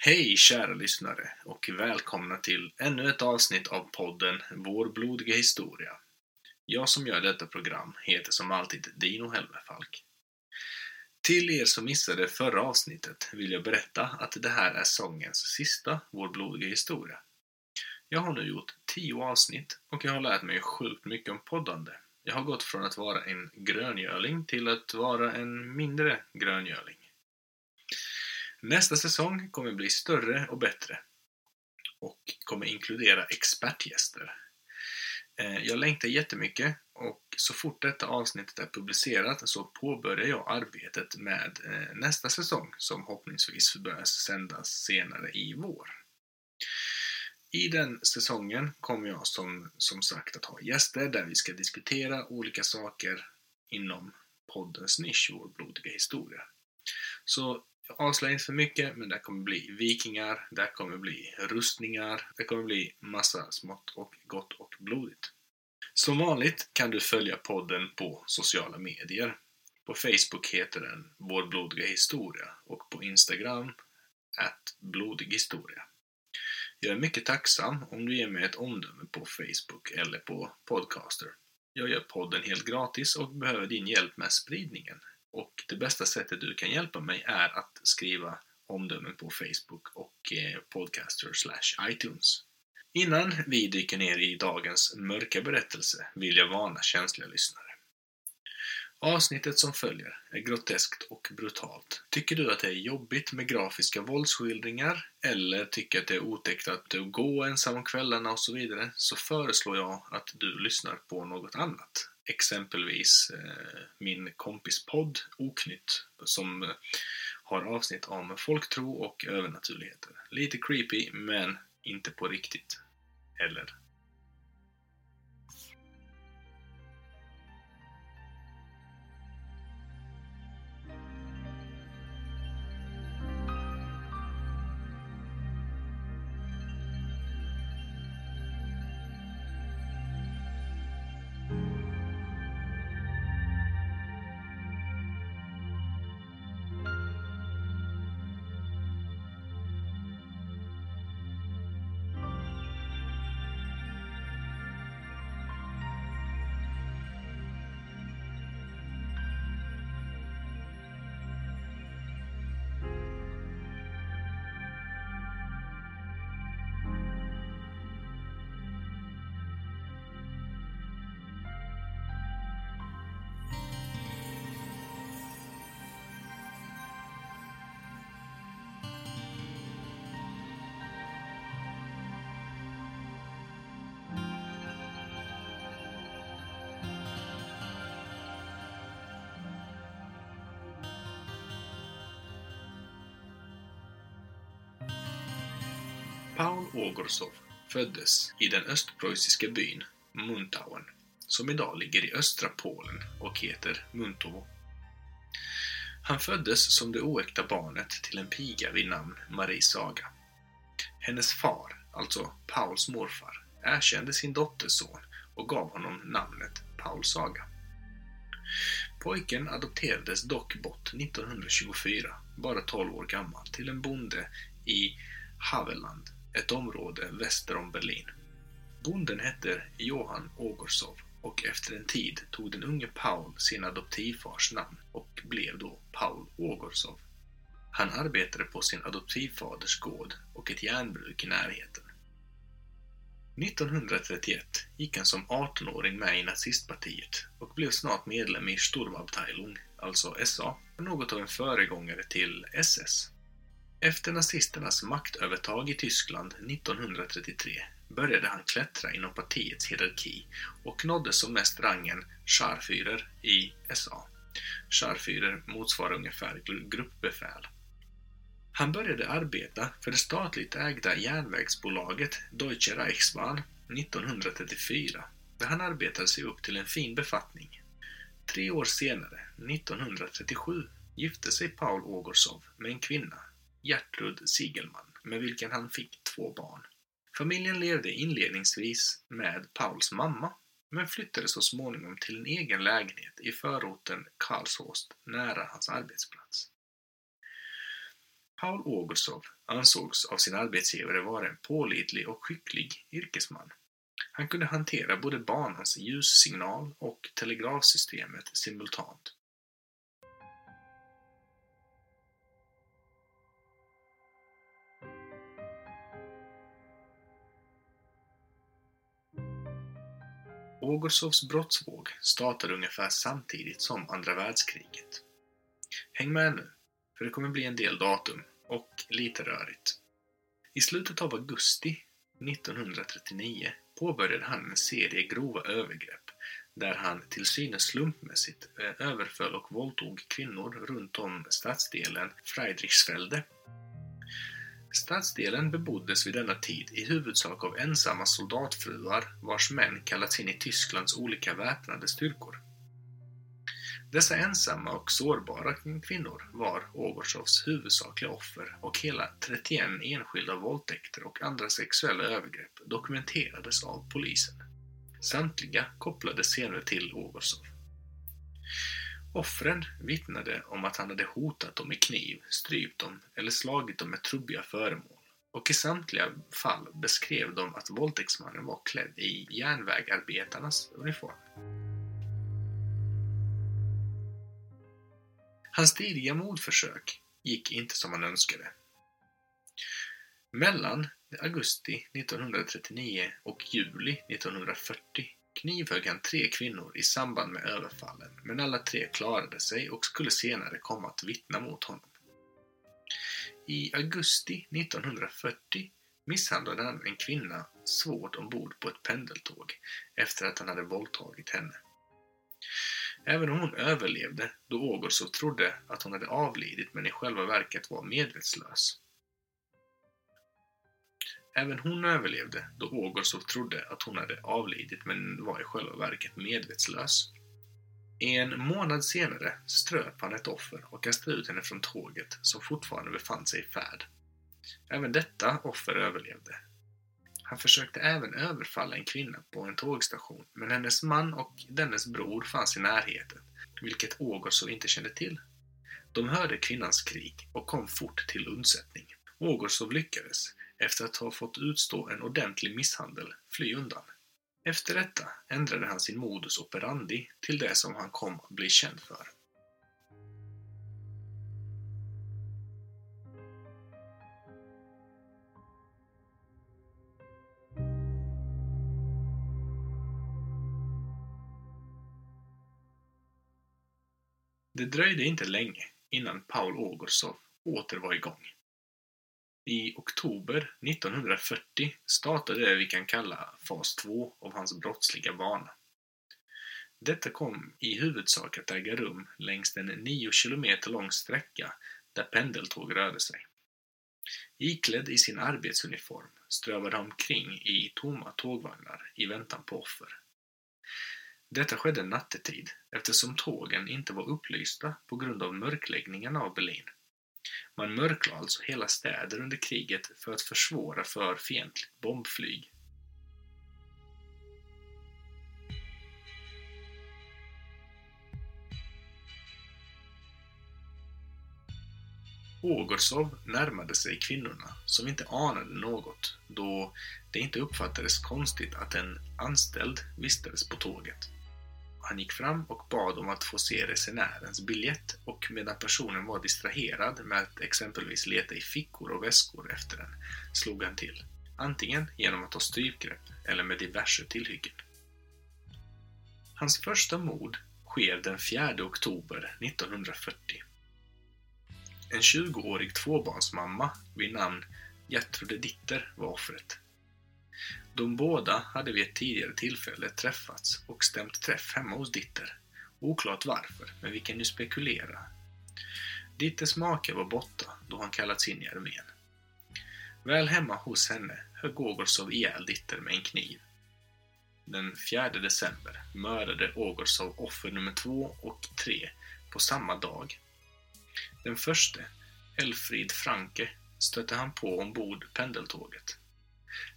Hej kära lyssnare och välkomna till ännu ett avsnitt av podden Vår blodiga historia. Jag som gör detta program heter som alltid Dino Helmerfalk. Till er som missade förra avsnittet vill jag berätta att det här är sångens sista Vår blodiga historia. Jag har nu gjort tio avsnitt och jag har lärt mig sjukt mycket om poddande. Jag har gått från att vara en gröngöling till att vara en mindre gröngöling. Nästa säsong kommer bli större och bättre och kommer inkludera expertgäster. Eh, jag längtar jättemycket och så fort detta avsnittet är publicerat så påbörjar jag arbetet med eh, nästa säsong som förhoppningsvis börjar sändas senare i vår. I den säsongen kommer jag som, som sagt att ha gäster där vi ska diskutera olika saker inom poddens nisch, vår blodiga historia. Så jag avslöjar inte för mycket, men det kommer bli vikingar, det kommer bli rustningar, det kommer bli massa smått och gott och blodigt. Som vanligt kan du följa podden på sociala medier. På Facebook heter den Vår blodiga historia och på Instagram att blodig historia. Jag är mycket tacksam om du ger mig ett omdöme på Facebook eller på Podcaster. Jag gör podden helt gratis och behöver din hjälp med spridningen. Och det bästa sättet du kan hjälpa mig är att skriva omdömen på Facebook och eh, Podcaster slash iTunes. Innan vi dyker ner i dagens mörka berättelse vill jag varna känsliga lyssnare. Avsnittet som följer är groteskt och brutalt. Tycker du att det är jobbigt med grafiska våldsskildringar eller tycker att det är otäckt att gå ensam om kvällarna och så vidare så föreslår jag att du lyssnar på något annat. Exempelvis eh, min kompis podd Oknytt som eh, har avsnitt om folktro och övernaturligheter. Lite creepy men inte på riktigt. Eller? Paul Ogorsov föddes i den östpreussiska byn Muntauen, som idag ligger i östra Polen och heter Muntovo. Han föddes som det oäkta barnet till en piga vid namn Marie Saga. Hennes far, alltså Pauls morfar, erkände sin dotters son och gav honom namnet Paul Saga. Pojken adopterades dock bort 1924, bara 12 år gammal, till en bonde i Haveland ett område väster om Berlin. Bonden hette Johan Ogorsov och efter en tid tog den unge Paul sin adoptivfars namn och blev då Paul Ogorsov. Han arbetade på sin adoptivfaders gård och ett järnbruk i närheten. 1931 gick han som 18-åring med i nazistpartiet och blev snart medlem i Sturmabteilung, alltså SA, något av en föregångare till SS. Efter nazisternas maktövertag i Tyskland 1933 började han klättra inom partiets hierarki och nådde som mest rangen Scharführer i SA. Scharführer motsvarar ungefär gruppbefäl. Han började arbeta för det statligt ägda järnvägsbolaget Deutsche Reichsbahn 1934, där han arbetade sig upp till en fin befattning. Tre år senare, 1937, gifte sig Paul Ogorsov med en kvinna Gertrud Sigelman, med vilken han fick två barn. Familjen levde inledningsvis med Pauls mamma, men flyttade så småningom till en egen lägenhet i förorten Karlshorst nära hans arbetsplats. Paul Augustov ansågs av sin arbetsgivare vara en pålitlig och skicklig yrkesman. Han kunde hantera både banans ljussignal och telegrafsystemet simultant. Ågosovs brottsvåg startade ungefär samtidigt som andra världskriget. Häng med nu, för det kommer bli en del datum och lite rörigt. I slutet av augusti 1939 påbörjade han en serie grova övergrepp där han till synes slumpmässigt eh, överföll och våldtog kvinnor runt om stadsdelen Friedrichsfelde Stadsdelen beboddes vid denna tid i huvudsak av ensamma soldatfruar vars män kallats in i Tysklands olika väpnade styrkor. Dessa ensamma och sårbara kvinnor var Ogortsovs huvudsakliga offer och hela 31 enskilda våldtäkter och andra sexuella övergrepp dokumenterades av polisen. Samtliga kopplades senare till Ogorsov. Offren vittnade om att han hade hotat dem med kniv, strypt dem eller slagit dem med trubbiga föremål och i samtliga fall beskrev de att våldtäktsmannen var klädd i järnvägarbetarnas uniform. Hans tidiga mordförsök gick inte som han önskade. Mellan augusti 1939 och juli 1940 knivhögg han tre kvinnor i samband med överfallen, men alla tre klarade sig och skulle senare komma att vittna mot honom. I augusti 1940 misshandlade han en kvinna svårt ombord på ett pendeltåg efter att han hade våldtagit henne. Även om hon överlevde, då Ågårdsov trodde att hon hade avlidit men i själva verket var medvetslös. Även hon överlevde, då Ågårdsov trodde att hon hade avlidit men var i själva verket medvetslös. En månad senare ströp han ett offer och kastade ut henne från tåget som fortfarande befann sig i färd. Även detta offer överlevde. Han försökte även överfalla en kvinna på en tågstation, men hennes man och dennes bror fanns i närheten, vilket Ågårdsov inte kände till. De hörde kvinnans skrik och kom fort till undsättning. Ågårdsov lyckades, efter att ha fått utstå en ordentlig misshandel, fly undan. Efter detta ändrade han sin modus operandi till det som han kom att bli känd för. Det dröjde inte länge innan Paul Ogorsov åter var igång. I oktober 1940 startade det vi kan kalla fas 2 av hans brottsliga bana. Detta kom i huvudsak att äga rum längs en 9 kilometer lång sträcka där pendeltåg rörde sig. Iklädd i sin arbetsuniform strövade han omkring i tomma tågvagnar i väntan på offer. Detta skedde nattetid eftersom tågen inte var upplysta på grund av mörkläggningen av Berlin. Man mörklade alltså hela städer under kriget för att försvåra för fientligt bombflyg. Ågårdsov närmade sig kvinnorna, som inte anade något, då det inte uppfattades konstigt att en anställd vistades på tåget. Han gick fram och bad om att få se resenärens biljett och medan personen var distraherad med att exempelvis leta i fickor och väskor efter den, slog han till. Antingen genom att ta strypgrepp eller med diverse tillhyggen. Hans första mord sker den 4 oktober 1940. En 20-årig tvåbarnsmamma vid namn Gertrude Ditter var offret. De båda hade vid ett tidigare tillfälle träffats och stämt träff hemma hos Ditter. Oklart varför, men vi kan ju spekulera. Ditters make var borta då han kallats in i armén. Väl hemma hos henne högg Ogolsov ihjäl Ditter med en kniv. Den 4 december mördade Ogolsov offer nummer två och tre på samma dag. Den förste, Elfrid Franke, stötte han på ombord pendeltåget.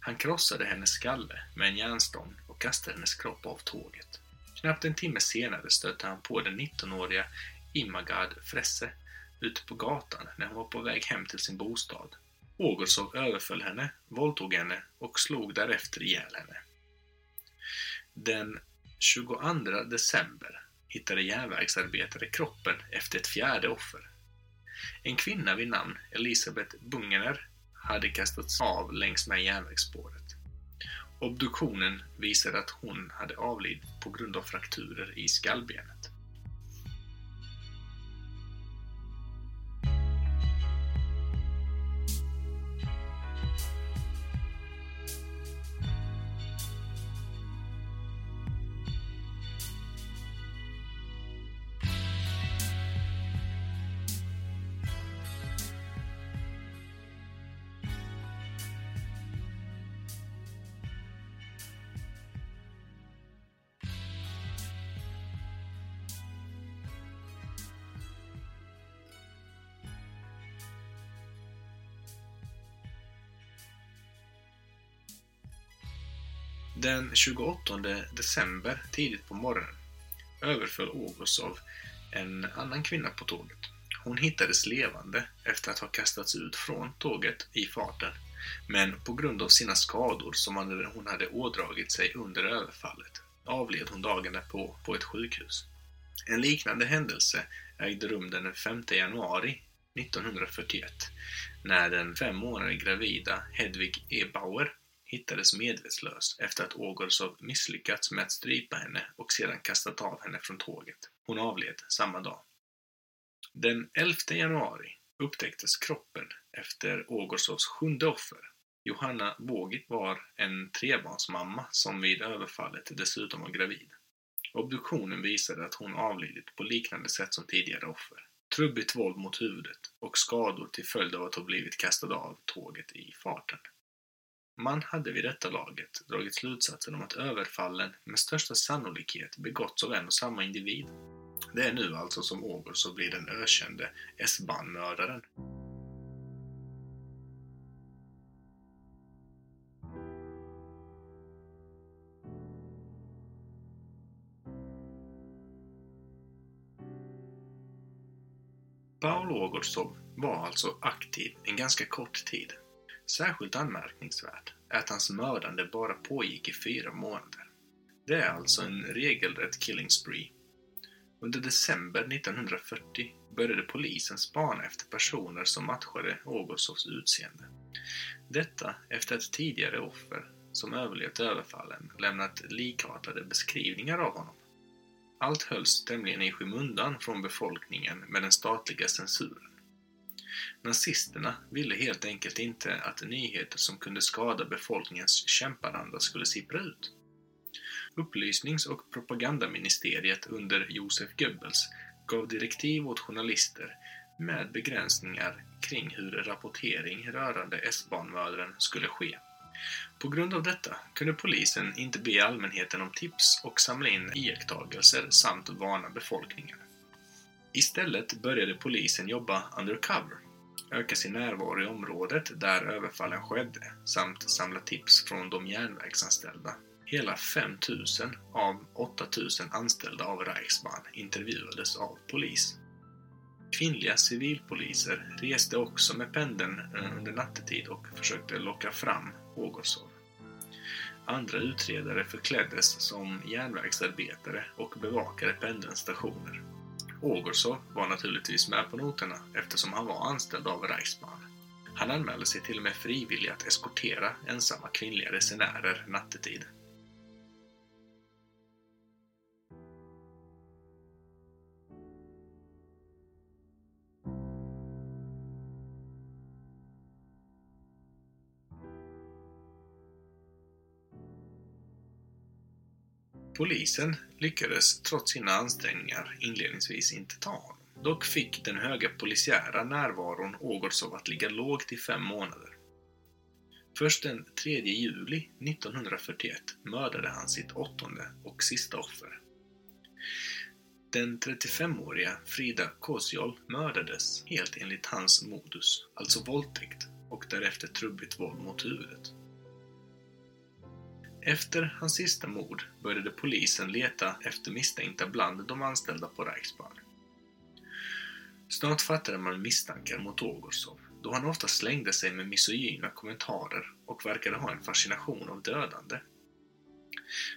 Han krossade hennes skalle med en järnstång och kastade hennes kropp av tåget. Knappt en timme senare stötte han på den 19-åriga Imagard Fresse ute på gatan när hon var på väg hem till sin bostad. Ågolsov överföll henne, våldtog henne och slog därefter ihjäl henne. Den 22 december hittade järnvägsarbetare kroppen efter ett fjärde offer. En kvinna vid namn Elisabeth Bungener hade kastats av längs med järnvägsspåret. Obduktionen visade att hon hade avlidit på grund av frakturer i skallbenet. Den 28 december, tidigt på morgonen, överföll August av en annan kvinna på tåget. Hon hittades levande efter att ha kastats ut från tåget i farten, men på grund av sina skador som hon hade ådragit sig under överfallet avled hon dagen därpå på ett sjukhus. En liknande händelse ägde rum den 5 januari 1941 när den fem månader gravida Hedvig E. Bauer hittades medvetslös efter att Ogorsov misslyckats med att strypa henne och sedan kastat av henne från tåget. Hon avled samma dag. Den 11 januari upptäcktes kroppen efter Ogorsovs sjunde offer. Johanna Bågit var en trebarnsmamma som vid överfallet dessutom var gravid. Obduktionen visade att hon avlidit på liknande sätt som tidigare offer. Trubbigt våld mot huvudet och skador till följd av att ha blivit kastad av tåget i farten. Man hade vid detta laget dragit slutsatsen om att överfallen med största sannolikhet begåtts av en och samma individ. Det är nu alltså som Ågårdsov blir den ökände S-bahnmördaren. Paul Ågårdsov var alltså aktiv en ganska kort tid Särskilt anmärkningsvärt är att hans mördande bara pågick i fyra månader. Det är alltså en regelrätt killing spree. Under december 1940 började polisen spana efter personer som matchade Ogosovs utseende. Detta efter att tidigare offer som överlevt överfallen lämnat likartade beskrivningar av honom. Allt hölls tämligen i skymundan från befolkningen med den statliga censuren. Nazisterna ville helt enkelt inte att nyheter som kunde skada befolkningens kämparanda skulle sippra ut. Upplysnings och propagandaministeriet under Josef Goebbels gav direktiv åt journalister med begränsningar kring hur rapportering rörande S-barnmördaren skulle ske. På grund av detta kunde polisen inte be allmänheten om tips och samla in iakttagelser samt varna befolkningen. Istället började polisen jobba undercover öka sin närvaro i området där överfallen skedde samt samla tips från de järnvägsanställda. Hela 5000 av 8000 anställda av Reichsbahn intervjuades av polis. Kvinnliga civilpoliser reste också med pendeln eh, under nattetid och försökte locka fram Ågosov. Andra utredare förkläddes som järnvägsarbetare och bevakade pendelns stationer. Ågårdsov var naturligtvis med på noterna eftersom han var anställd av Reichsbahn. Han anmälde sig till och med frivillig att eskortera ensamma kvinnliga resenärer nattetid. Polisen lyckades trots sina ansträngningar inledningsvis inte ta honom. Dock fick den höga polisiära närvaron Ågårdsov att ligga lågt i fem månader. Först den 3 juli 1941 mördade han sitt åttonde och sista offer. Den 35-åriga Frida Koziol mördades helt enligt hans modus, alltså våldtäkt och därefter trubbigt våld mot huvudet. Efter hans sista mord började polisen leta efter misstänkta bland de anställda på Reichsbahn. Snart fattade man misstankar mot Ågårdsov, då han ofta slängde sig med misogyna kommentarer och verkade ha en fascination av dödande.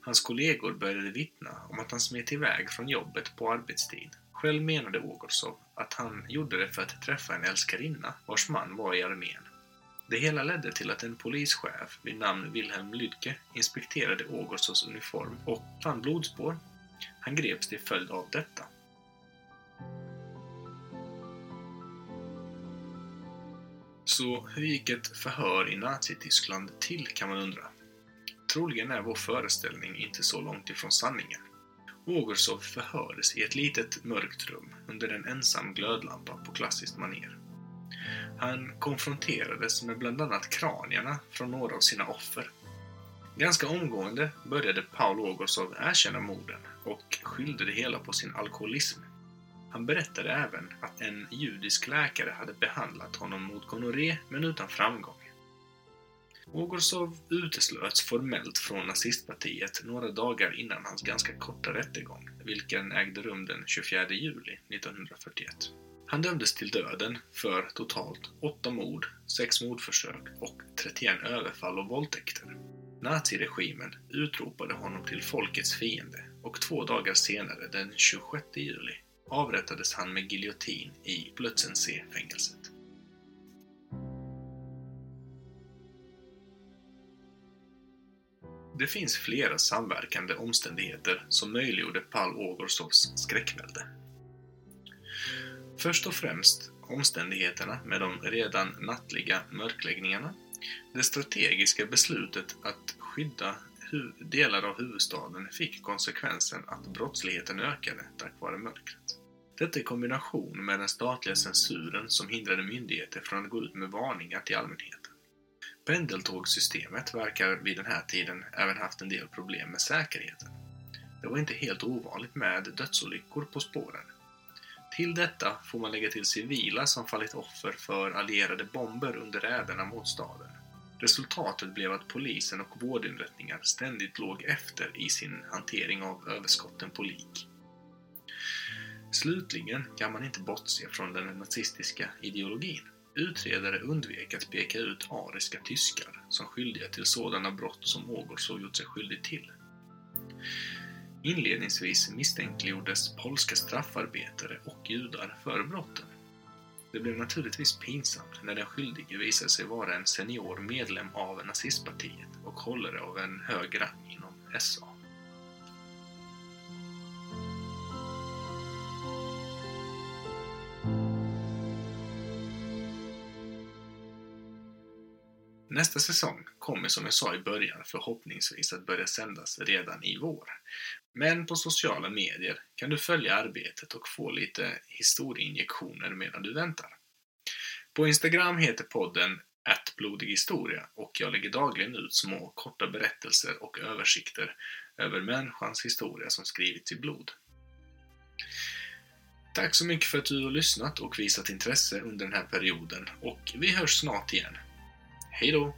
Hans kollegor började vittna om att han smet iväg från jobbet på arbetstid. Själv menade Ågårdsov att han gjorde det för att träffa en älskarinna vars man var i armén. Det hela ledde till att en polischef vid namn Wilhelm Lydke inspekterade Ågårdsovs uniform och fann blodspår. Han greps till följd av detta. Så hur gick ett förhör i Nazityskland till kan man undra. Troligen är vår föreställning inte så långt ifrån sanningen. Ågersov förhördes i ett litet mörkt rum under en ensam glödlampa på klassiskt maner. Han konfronterades med bland annat kranierna från några av sina offer. Ganska omgående började Paul Ågersov erkänna morden och skyllde det hela på sin alkoholism. Han berättade även att en judisk läkare hade behandlat honom mot gonorré men utan framgång. Ogorsov uteslöts formellt från nazistpartiet några dagar innan hans ganska korta rättegång, vilken ägde rum den 24 juli 1941. Han dömdes till döden för totalt åtta mord, sex mordförsök och 31 överfall och våldtäkter. Naziregimen utropade honom till folkets fiende och två dagar senare, den 26 juli, avrättades han med giljotin i Plötzensee-fängelset. Det finns flera samverkande omständigheter som möjliggjorde Paul Ogorsovs skräckvälde. Först och främst omständigheterna med de redan nattliga mörkläggningarna, det strategiska beslutet att skydda delar av huvudstaden fick konsekvensen att brottsligheten ökade tack vare mörkret. Detta i kombination med den statliga censuren som hindrade myndigheter från att gå ut med varningar till allmänheten. Pendeltågssystemet verkar vid den här tiden även haft en del problem med säkerheten. Det var inte helt ovanligt med dödsolyckor på spåren. Till detta får man lägga till civila som fallit offer för allierade bomber under räderna mot staden. Resultatet blev att polisen och vårdinrättningar ständigt låg efter i sin hantering av överskotten på lik. Slutligen kan man inte bortse från den nazistiska ideologin. Utredare undvek att peka ut ariska tyskar som skyldiga till sådana brott som Ågårdså gjort sig skyldig till. Inledningsvis misstänkliggjordes polska straffarbetare och judar för brotten. Det blev naturligtvis pinsamt när den skyldige visade sig vara en senior medlem av nazistpartiet och hållare av en hög rang inom SA. Nästa säsong kommer som jag sa i början förhoppningsvis att börja sändas redan i vår. Men på sociala medier kan du följa arbetet och få lite historieinjektioner medan du väntar. På Instagram heter podden @blodighistoria och jag lägger dagligen ut små korta berättelser och översikter över människans historia som skrivits i blod. Tack så mycket för att du har lyssnat och visat intresse under den här perioden och vi hörs snart igen. Hej då!